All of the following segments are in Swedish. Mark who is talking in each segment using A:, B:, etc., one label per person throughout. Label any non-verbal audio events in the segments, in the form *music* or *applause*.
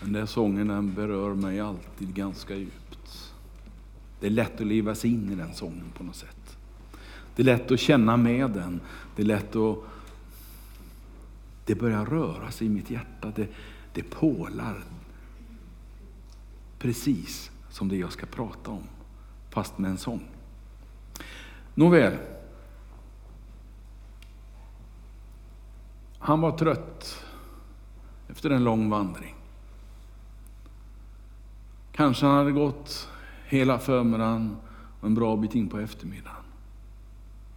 A: Den där sången den berör mig alltid ganska djupt. Det är lätt att leva sig in i den sången på något sätt. Det är lätt att känna med den. Det är lätt att... Det börjar röra sig i mitt hjärta. Det, det pålar. Precis som det jag ska prata om, fast med en sång. Nåväl. Han var trött efter en lång vandring. Kanske han hade gått hela förmiddagen och en bra bit in på eftermiddagen.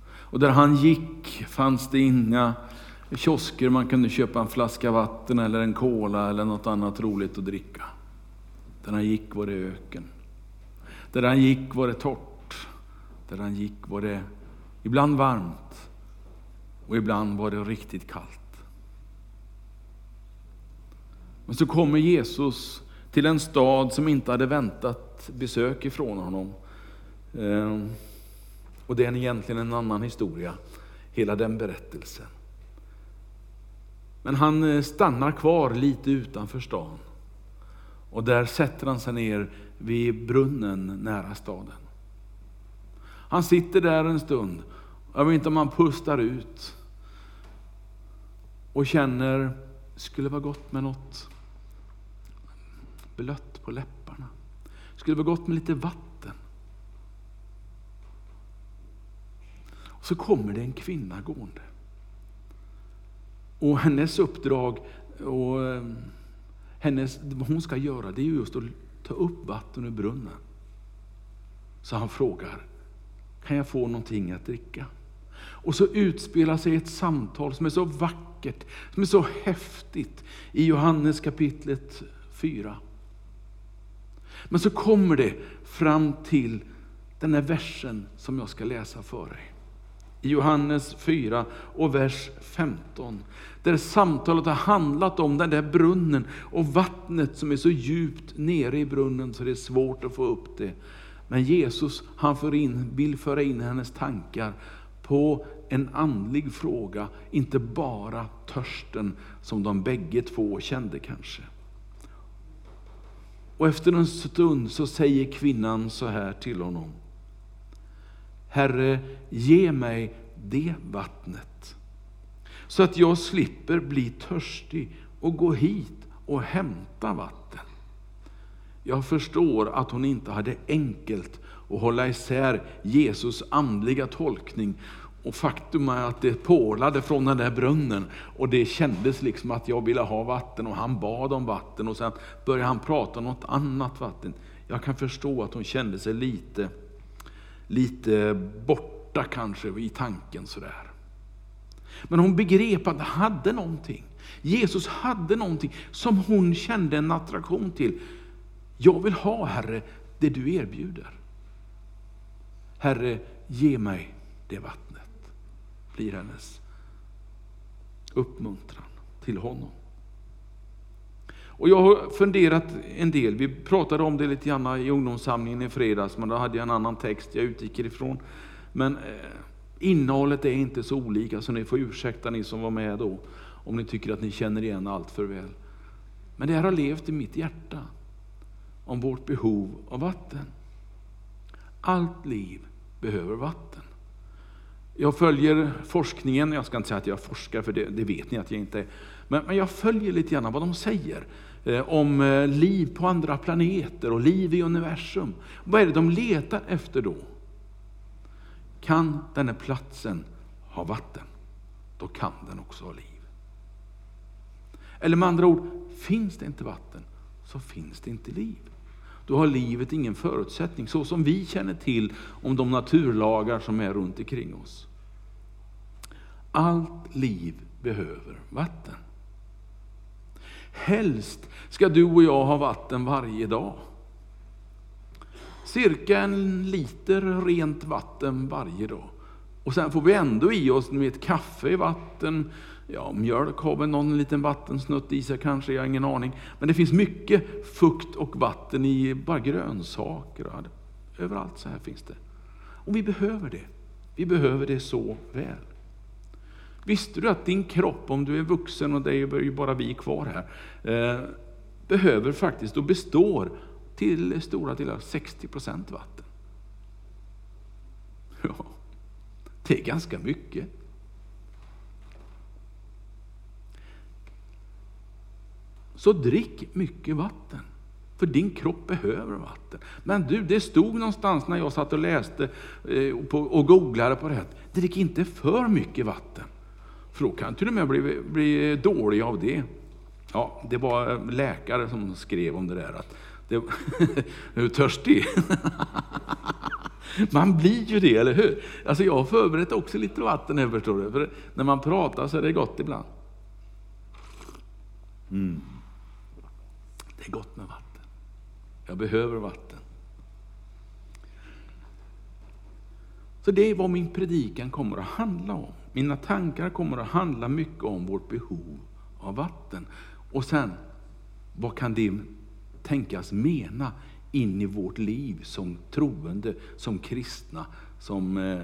A: Och där han gick fanns det inga kiosker man kunde köpa en flaska vatten eller en cola eller något annat roligt att dricka. Där han gick var det öken. Där han gick var det torrt. Där han gick var det ibland varmt och ibland var det riktigt kallt. Men så kommer Jesus till en stad som inte hade väntat besök ifrån honom. Ehm, och det är egentligen en annan historia, hela den berättelsen. Men han eh, stannar kvar lite utanför stan. Och där sätter han sig ner vid brunnen nära staden. Han sitter där en stund. Jag vet inte om han pustar ut och känner, det skulle vara gott med något blött på läpparna. Det skulle vara gott med lite vatten. Och så kommer det en kvinna gående. Och hennes uppdrag och eh, hennes, vad hon ska göra det är just att ta upp vatten ur brunnen. Så han frågar, kan jag få någonting att dricka? Och så utspelar sig ett samtal som är så vackert, som är så häftigt i Johannes kapitlet 4. Men så kommer det fram till den här versen som jag ska läsa för dig. I Johannes 4 och vers 15. Där samtalet har handlat om den där brunnen och vattnet som är så djupt nere i brunnen så det är svårt att få upp det. Men Jesus han för in, vill föra in hennes tankar på en andlig fråga, inte bara törsten som de bägge två kände kanske. Och efter en stund så säger kvinnan så här till honom. Herre, ge mig det vattnet så att jag slipper bli törstig och gå hit och hämta vatten. Jag förstår att hon inte hade enkelt att hålla isär Jesus andliga tolkning och faktum är att det pålade från den där brunnen och det kändes liksom att jag ville ha vatten och han bad om vatten och sen började han prata om något annat vatten. Jag kan förstå att hon kände sig lite, lite borta kanske i tanken sådär. Men hon begrep att det hade någonting. Jesus hade någonting som hon kände en attraktion till. Jag vill ha Herre det du erbjuder. Herre, ge mig det vattnet blir hennes uppmuntran till honom. Och jag har funderat en del, vi pratade om det lite grann i ungdomssamlingen i fredags, men då hade jag en annan text jag utgick ifrån. Men eh, innehållet är inte så olika, så ni får ursäkta ni som var med då, om ni tycker att ni känner igen allt för väl. Men det här har levt i mitt hjärta, om vårt behov av vatten. Allt liv behöver vatten. Jag följer forskningen, jag ska inte säga att jag forskar för det, det vet ni att jag inte är. Men, men, jag följer lite grann vad de säger eh, om eh, liv på andra planeter och liv i universum. Vad är det de letar efter då? Kan den här platsen ha vatten? Då kan den också ha liv. Eller med andra ord, finns det inte vatten så finns det inte liv. Då har livet ingen förutsättning, så som vi känner till om de naturlagar som är runt omkring oss. Allt liv behöver vatten. Helst ska du och jag ha vatten varje dag. Cirka en liter rent vatten varje dag. Och sen får vi ändå i oss med ett kaffe i vatten, ja, mjölk har väl någon liten vattensnutt i sig kanske, jag har ingen aning. Men det finns mycket fukt och vatten i bara grönsaker. Överallt så här finns det. Och vi behöver det. Vi behöver det så väl. Visste du att din kropp, om du är vuxen och det är ju bara vi kvar här, eh, behöver faktiskt och består till stora delar 60 procent vatten. Ja, det är ganska mycket. Så drick mycket vatten. För din kropp behöver vatten. Men du, det stod någonstans när jag satt och läste eh, och googlade på det här. Drick inte för mycket vatten. För då kan till och med bli, bli dålig av det. Ja, det var eh, läkare som skrev om det där. Att det, *laughs* är du törstig? *laughs* Man blir ju det, eller hur? Alltså jag har förberett också lite vatten här förstår du. För när man pratar så är det gott ibland. Mm. Det är gott med vatten. Jag behöver vatten. Så det är vad min predikan kommer att handla om. Mina tankar kommer att handla mycket om vårt behov av vatten. Och sen, vad kan det tänkas mena in i vårt liv som troende, som kristna, som eh,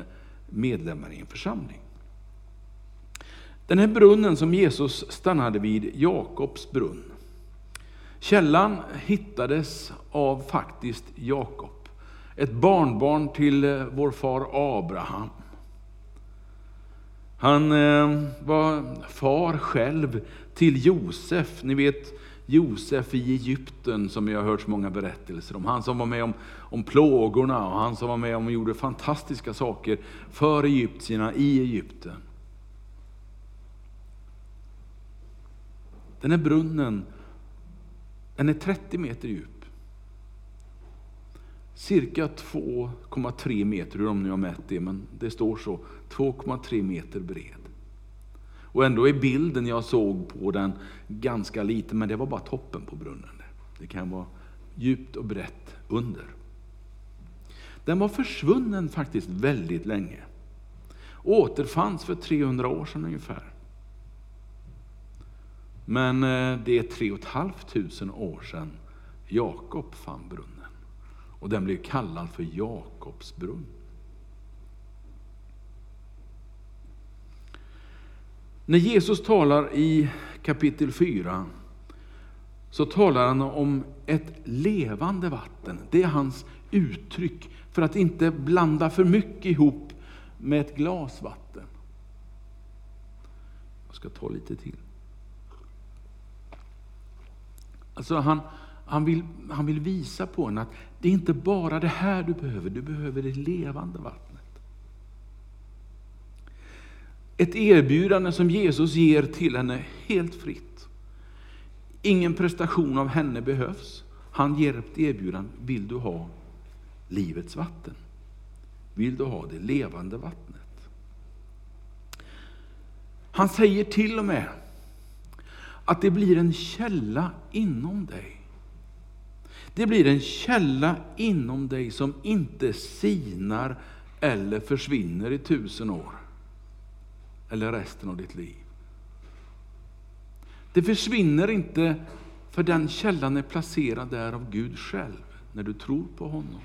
A: medlemmar i en församling? Den här brunnen som Jesus stannade vid, Jakobs brunn, Källan hittades av faktiskt Jakob, ett barnbarn till eh, vår far Abraham. Han eh, var far själv till Josef, ni vet Josef i Egypten som jag har hört så många berättelser om. Han som var med om, om plågorna och han som var med om och gjorde fantastiska saker för egyptierna i Egypten. Den här brunnen den är 30 meter djup. Cirka 2,3 meter, hur om ni har mätt det, men det står så. 2,3 meter bred. Och ändå är bilden jag såg på den ganska liten, men det var bara toppen på brunnen. Det kan vara djupt och brett under. Den var försvunnen faktiskt väldigt länge. Återfanns för 300 år sedan ungefär. Men eh, det är tre och ett halvt tusen år sedan Jakob fann brunnen. Och den blev kallad för Jakobs brunn. När Jesus talar i kapitel 4 så talar han om ett levande vatten. Det är hans uttryck för att inte blanda för mycket ihop med ett glas vatten. Jag ska ta lite till. Alltså han, han, vill, han vill visa på en att det är inte bara det här du behöver, du behöver det levande vattnet. Ett erbjudande som Jesus ger till henne helt fritt. Ingen prestation av henne behövs. Han ger ett erbjudande. Vill du ha livets vatten? Vill du ha det levande vattnet? Han säger till och med att det blir en källa inom dig. Det blir en källa inom dig som inte sinar eller försvinner i tusen år. Eller resten av ditt liv. Det försvinner inte för den källan är placerad där av Gud själv, när du tror på honom.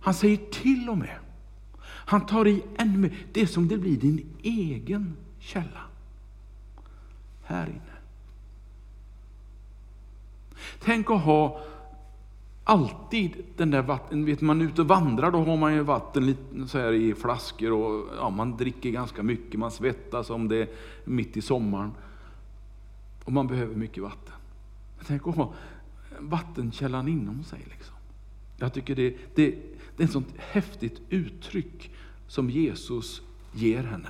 A: Han säger till och med, han tar i ännu mer, det är som det blir din egen källa. Här inne. Tänk att ha alltid den där vatten, vet man är ute och vandrar då har man ju vatten lite så här i flaskor och ja, man dricker ganska mycket, man svettas om det är mitt i sommaren. Och man behöver mycket vatten. Tänk att ha vattenkällan inom sig. Liksom. Jag tycker det, det, det är ett sånt häftigt uttryck som Jesus ger henne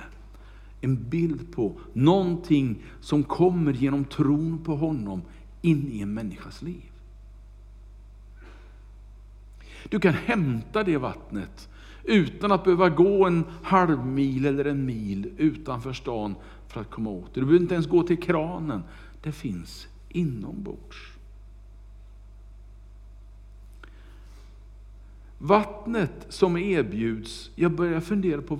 A: en bild på någonting som kommer genom tron på honom in i en människas liv. Du kan hämta det vattnet utan att behöva gå en halv mil eller en mil utanför stan för att komma åt det. Du behöver inte ens gå till kranen. Det finns inombords. Vattnet som erbjuds, jag börjar fundera på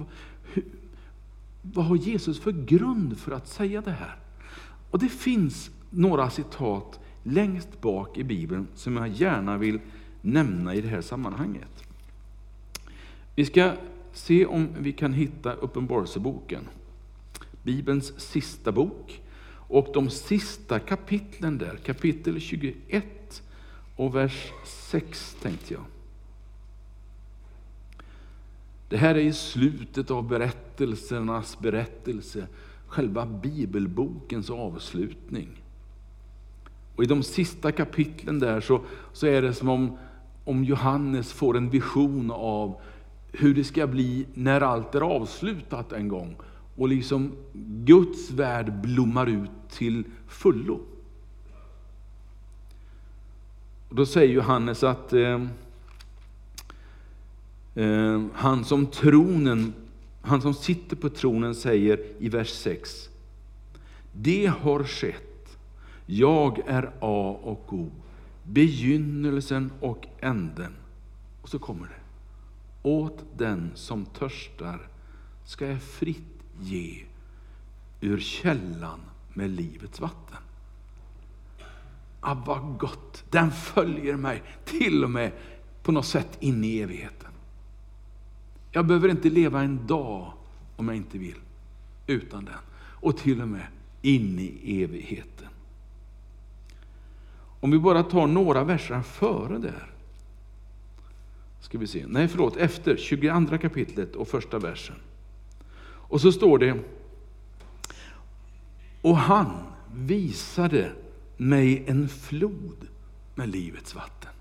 A: vad har Jesus för grund för att säga det här? Och det finns några citat längst bak i Bibeln som jag gärna vill nämna i det här sammanhanget. Vi ska se om vi kan hitta Uppenbarelseboken, Bibelns sista bok. Och de sista kapitlen där, kapitel 21 och vers 6 tänkte jag. Det här är i slutet av berättelsernas berättelse, själva bibelbokens avslutning. Och I de sista kapitlen där så, så är det som om, om Johannes får en vision av hur det ska bli när allt är avslutat en gång och liksom Guds värld blommar ut till fullo. Och då säger Johannes att eh, eh, han, som tronen, han som sitter på tronen säger i vers 6. Det har skett. Jag är A och O, begynnelsen och änden. Och så kommer det. Åt den som törstar ska jag fritt ge ur källan med livets vatten. Ah, vad gott! Den följer mig till och med på något sätt in i evigheten. Jag behöver inte leva en dag om jag inte vill utan den. Och till och med in i evigheten. Om vi bara tar några verser före där. Ska vi se. Nej, förlåt, efter 22 kapitlet och första versen. Och så står det, och han visade mig en flod med livets vatten.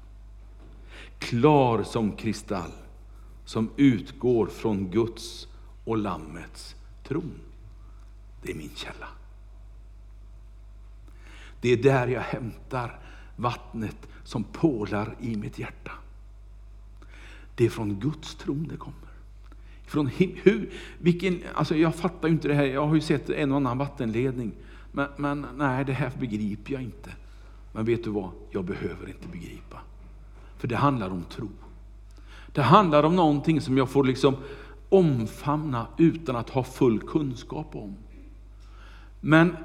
A: Klar som kristall, som utgår från Guds och Lammets tron. Det är min källa. Det är där jag hämtar vattnet som pålar i mitt hjärta. Det är från Guds tron det kommer. Från hur, vilken, alltså jag fattar ju inte det här, jag har ju sett en och annan vattenledning. Men, men nej, det här begriper jag inte. Men vet du vad? Jag behöver inte begripa. För det handlar om tro. Det handlar om någonting som jag får liksom omfamna utan att ha full kunskap om. Men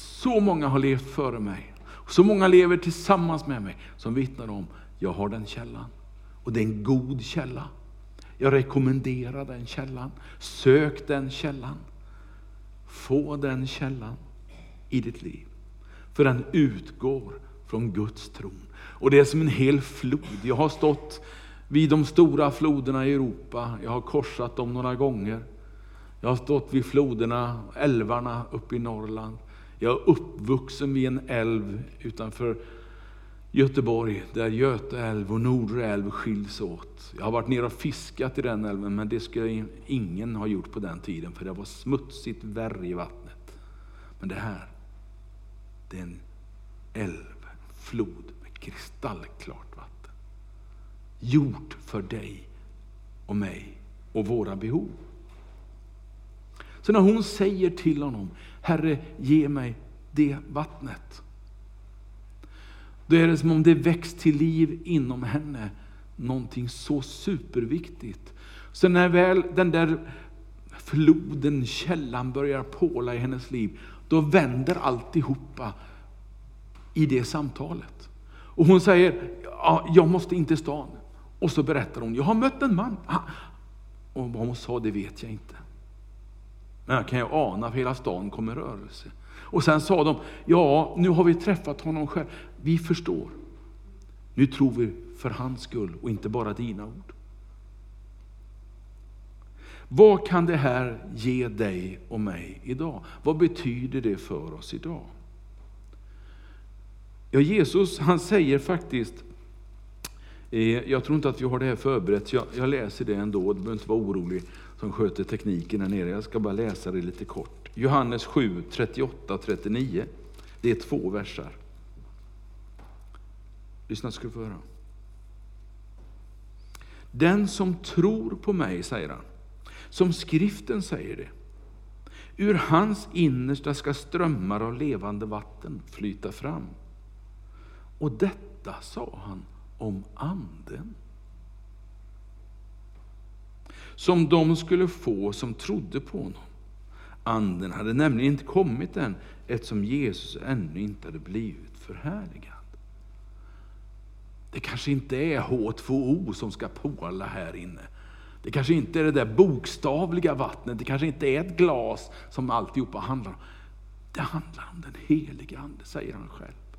A: så många har levt före mig. Så många lever tillsammans med mig som vittnar om, jag har den källan. Och det är en god källa. Jag rekommenderar den källan. Sök den källan. Få den källan i ditt liv. För den utgår från Guds tron. Och det är som en hel flod. Jag har stått vid de stora floderna i Europa. Jag har korsat dem några gånger. Jag har stått vid floderna, älvarna uppe i Norrland. Jag är uppvuxen vid en älv utanför Göteborg, där Göta älv och Nordre älv skiljs åt. Jag har varit nere och fiskat i den älven, men det skulle ingen ha gjort på den tiden, för det var smutsigt värre i vattnet. Men det här, det är en älv, en flod med kristallklart vatten. Gjort för dig och mig och våra behov. Så när hon säger till honom, Herre, ge mig det vattnet. Då är det som om det väcks till liv inom henne, någonting så superviktigt. Så när väl den där floden, källan börjar påla i hennes liv, då vänder alltihopa i det samtalet. Och hon säger, ja, jag måste in till stan. Och så berättar hon, jag har mött en man. Och vad hon sa, det vet jag inte. Men jag kan ju ana, för hela stan kommer rörelse. Och sen sa de, ja, nu har vi träffat honom själv. Vi förstår. Nu tror vi för hans skull och inte bara dina ord. Vad kan det här ge dig och mig idag? Vad betyder det för oss idag? Ja, Jesus han säger faktiskt, eh, jag tror inte att vi har det här förberett, jag, jag läser det ändå, du behöver inte vara orolig som sköter tekniken här nere. Jag ska bara läsa det lite kort. Johannes 7, 38-39. Det är två versar. Lyssna ska du få höra. Den som tror på mig, säger han, som skriften säger det, ur hans innersta ska strömmar av levande vatten flyta fram. Och detta sa han om anden. Som de skulle få som trodde på honom. Anden hade nämligen inte kommit än, eftersom Jesus ännu inte hade blivit förhärligad. Det kanske inte är H2O som ska påla här inne. Det kanske inte är det där bokstavliga vattnet, det kanske inte är ett glas som alltihopa handlar om. Det handlar om den helige Ande, säger han själv.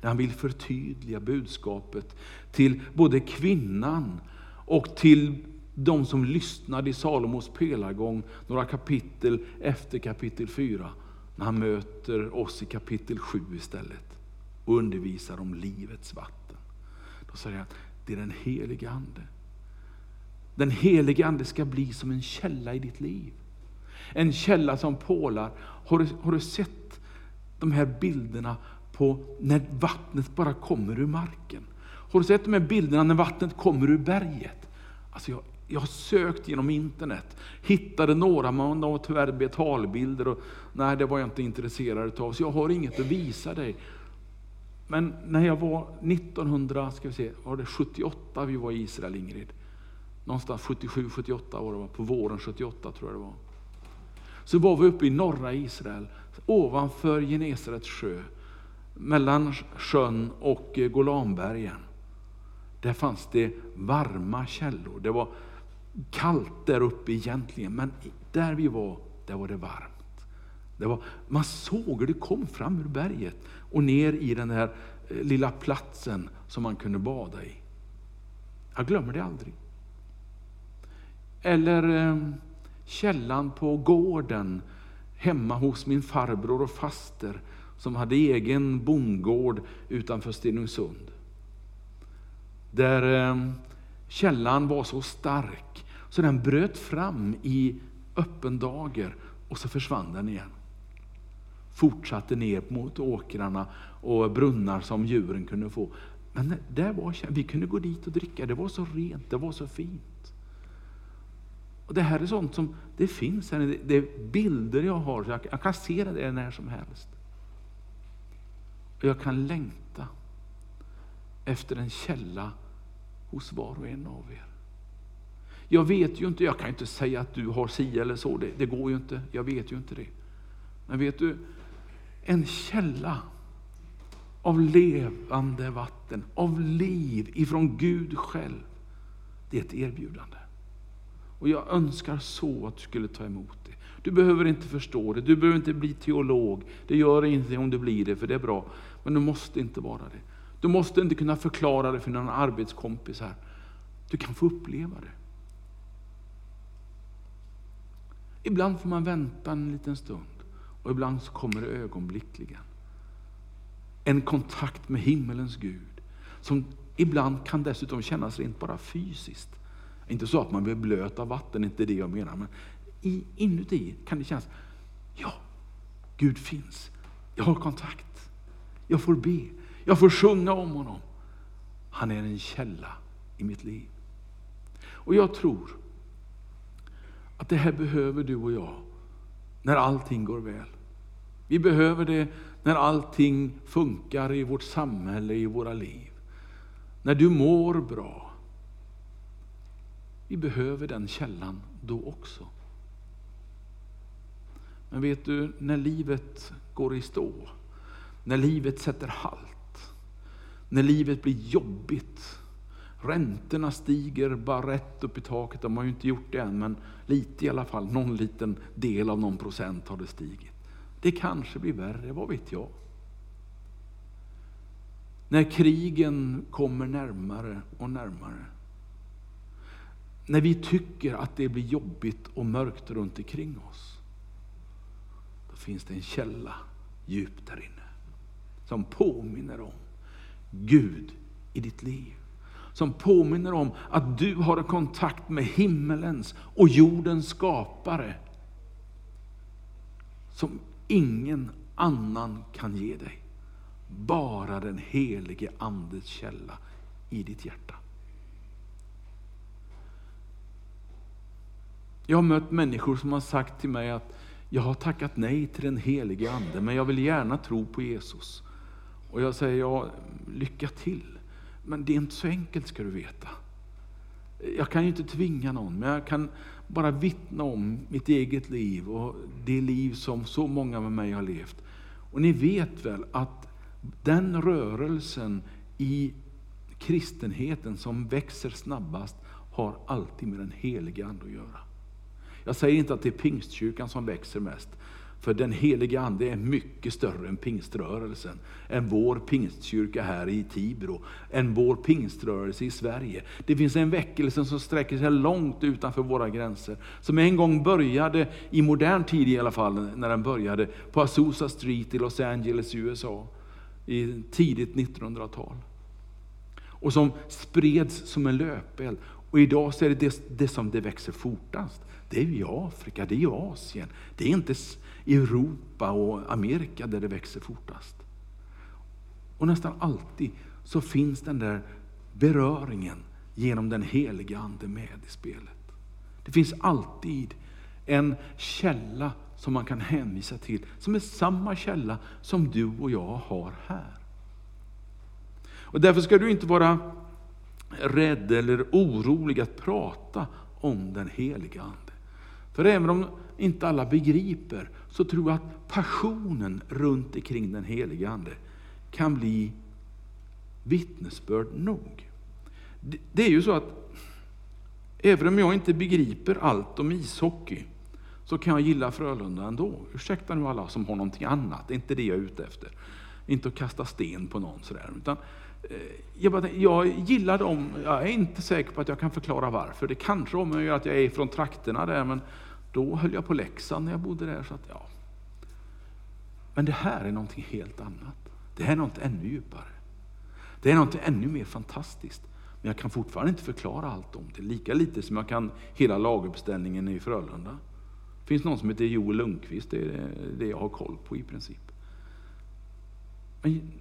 A: När han vill förtydliga budskapet till både kvinnan och till de som lyssnade i Salomos pelargång några kapitel efter kapitel 4. När han möter oss i kapitel 7 istället och undervisar om livets vatten. Då säger han, det är den helige Ande. Den helige Ande ska bli som en källa i ditt liv. En källa som pålar. Har du, har du sett de här bilderna på när vattnet bara kommer ur marken? Har du sett de här bilderna när vattnet kommer ur berget? Alltså jag, jag har sökt genom internet, hittade några, men de var tyvärr betalbilder. Och, nej, det var jag inte intresserad av, så jag har inget att visa dig. Men när jag var 1978, vi var i Israel Ingrid, någonstans 77, 78 var det, på våren 78 tror jag det var. Så var vi uppe i norra Israel, ovanför Genesarets sjö, mellan sjön och eh, Golanbergen. Där fanns det varma källor. Det var kallt där uppe egentligen, men där vi var, där var det varmt. Det var, man såg hur det kom fram ur berget och ner i den här eh, lilla platsen som man kunde bada i. Jag glömmer det aldrig. Eller eh, källan på gården hemma hos min farbror och faster som hade egen bondgård utanför Stenungsund. Där eh, källan var så stark så den bröt fram i öppen dager och så försvann den igen. Fortsatte ner mot åkrarna och brunnar som djuren kunde få. Men där var, vi kunde gå dit och dricka, det var så rent, det var så fint. Och Det här är sånt som det finns här, det är bilder jag har, så jag, jag kan se det när som helst. Och jag kan längta efter en källa hos var och en av er. Jag vet ju inte, jag kan inte säga att du har si eller så, det, det går ju inte, jag vet ju inte det. Men vet du, en källa av levande vatten, av liv ifrån Gud själv, det är ett erbjudande. Och jag önskar så att du skulle ta emot det. Du behöver inte förstå det, du behöver inte bli teolog. Det gör ingenting om du blir det, för det är bra. Men du måste inte vara det. Du måste inte kunna förklara det för någon arbetskompis här. Du kan få uppleva det. Ibland får man vänta en liten stund och ibland så kommer det ögonblickligen. En kontakt med himmelens Gud som ibland kan dessutom kännas rent bara fysiskt. Inte så att man blir blöt av vatten, inte det jag menar. Men inuti kan det kännas, ja, Gud finns. Jag har kontakt. Jag får be. Jag får sjunga om honom. Han är en källa i mitt liv. Och jag tror att det här behöver du och jag när allting går väl. Vi behöver det när allting funkar i vårt samhälle, i våra liv. När du mår bra. Vi behöver den källan då också. Men vet du, när livet går i stå, när livet sätter halt, när livet blir jobbigt, räntorna stiger bara rätt upp i taket, de har ju inte gjort det än, men lite i alla fall, någon liten del av någon procent har det stigit. Det kanske blir värre, vad vet jag? När krigen kommer närmare och närmare. När vi tycker att det blir jobbigt och mörkt runt omkring oss. Då finns det en källa djupt där inne. Som påminner om Gud i ditt liv. Som påminner om att du har kontakt med himmelens och jordens skapare. Som ingen annan kan ge dig. Bara den helige Andes källa i ditt hjärta. Jag har mött människor som har sagt till mig att jag har tackat nej till den helige Ande, men jag vill gärna tro på Jesus. Och jag säger, ja, lycka till. Men det är inte så enkelt ska du veta. Jag kan ju inte tvinga någon, men jag kan bara vittna om mitt eget liv och det liv som så många med mig har levt. Och ni vet väl att den rörelsen i kristenheten som växer snabbast har alltid med den heliga Ande att göra. Jag säger inte att det är pingstkyrkan som växer mest. För den helige Ande är mycket större än pingströrelsen, än vår pingstkyrka här i Tibro, än vår pingströrelse i Sverige. Det finns en väckelse som sträcker sig långt utanför våra gränser, som en gång började, i modern tid i alla fall, när den började, på Azusa Street i Los Angeles, USA, i tidigt 1900-tal. Och som spreds som en löpeld. Och idag så är det det, det som det växer fortast. Det är i Afrika, det är i Asien. Det är inte i Europa och Amerika där det växer fortast. Och nästan alltid så finns den där beröringen genom den heliga Ande med i spelet. Det finns alltid en källa som man kan hänvisa till, som är samma källa som du och jag har här. Och därför ska du inte vara rädd eller orolig att prata om den heliga Ande. För även om inte alla begriper, så tror jag att passionen runt omkring den heliga Ande kan bli vittnesbörd nog. Det är ju så att även om jag inte begriper allt om ishockey, så kan jag gilla Frölunda ändå. Ursäkta nu alla som har någonting annat, det är inte det jag är ute efter. Inte att kasta sten på någon sådär. Utan, Eh, jag, bara, jag gillar dem, jag är inte säker på att jag kan förklara varför. Det kanske har med att jag är från trakterna där, men då höll jag på Leksand när jag bodde där. Så att, ja. Men det här är någonting helt annat. Det här är något ännu djupare. Det är något ännu mer fantastiskt. Men jag kan fortfarande inte förklara allt om det, lika lite som jag kan hela laguppställningen i Frölunda. Det finns någon som heter Joel Lundqvist, det är det jag har koll på i princip. Men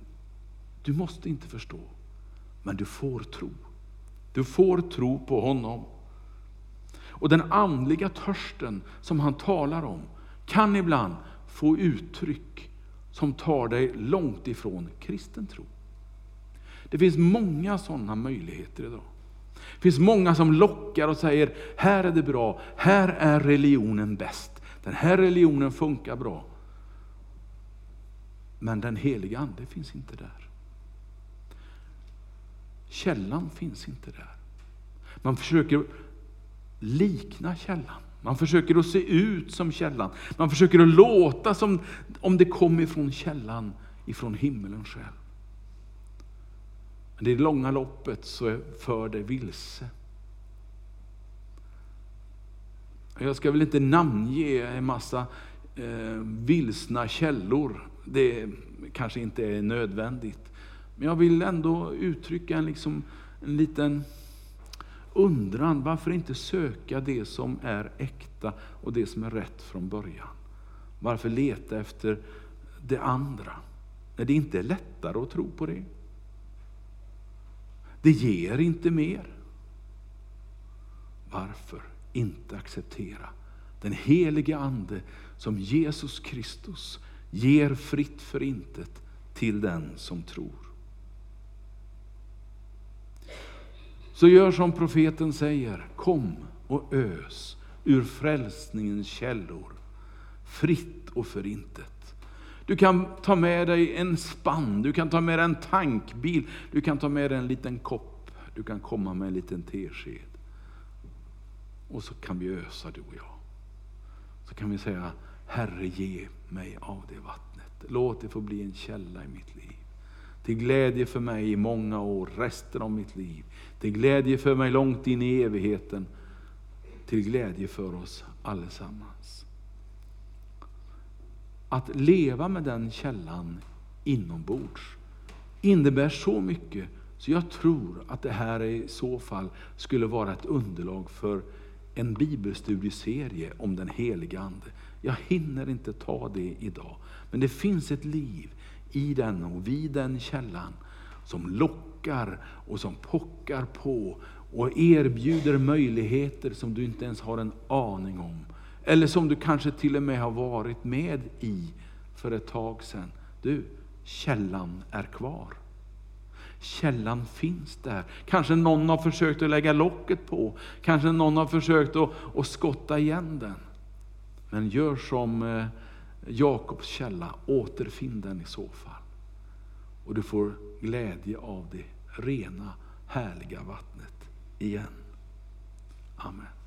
A: du måste inte förstå, men du får tro. Du får tro på honom. Och den andliga törsten som han talar om kan ibland få uttryck som tar dig långt ifrån kristen tro. Det finns många sådana möjligheter idag. Det finns många som lockar och säger, här är det bra, här är religionen bäst. Den här religionen funkar bra. Men den heliga Ande finns inte där. Källan finns inte där. Man försöker likna källan. Man försöker att se ut som källan. Man försöker att låta som om det kom ifrån källan, ifrån himmelen själv. Men i det långa loppet så för det vilse. Jag ska väl inte namnge en massa eh, vilsna källor. Det kanske inte är nödvändigt. Men jag vill ändå uttrycka en, liksom, en liten undran, varför inte söka det som är äkta och det som är rätt från början? Varför leta efter det andra, när det inte är lättare att tro på det? Det ger inte mer. Varför inte acceptera den helige Ande som Jesus Kristus ger fritt för intet till den som tror? Så gör som profeten säger, kom och ös ur frälsningens källor, fritt och förintet. Du kan ta med dig en spann, du kan ta med dig en tankbil, du kan ta med dig en liten kopp, du kan komma med en liten tesked. Och så kan vi ösa du och jag. Så kan vi säga, Herre ge mig av det vattnet. Låt det få bli en källa i mitt liv. Till glädje för mig i många år, resten av mitt liv. Till glädje för mig långt in i evigheten. Till glädje för oss allesammans. Att leva med den källan inombords innebär så mycket så jag tror att det här i så fall skulle vara ett underlag för en bibelstudieserie om den heliga Ande. Jag hinner inte ta det idag, men det finns ett liv i den och vid den källan som lockar och som pockar på och erbjuder möjligheter som du inte ens har en aning om. Eller som du kanske till och med har varit med i för ett tag sedan. Du, källan är kvar. Källan finns där. Kanske någon har försökt att lägga locket på. Kanske någon har försökt att, att skotta igen den. Men gör som eh, Jakobs källa, återfinn den i så fall. Och du får glädje av det rena, härliga vattnet igen. Amen.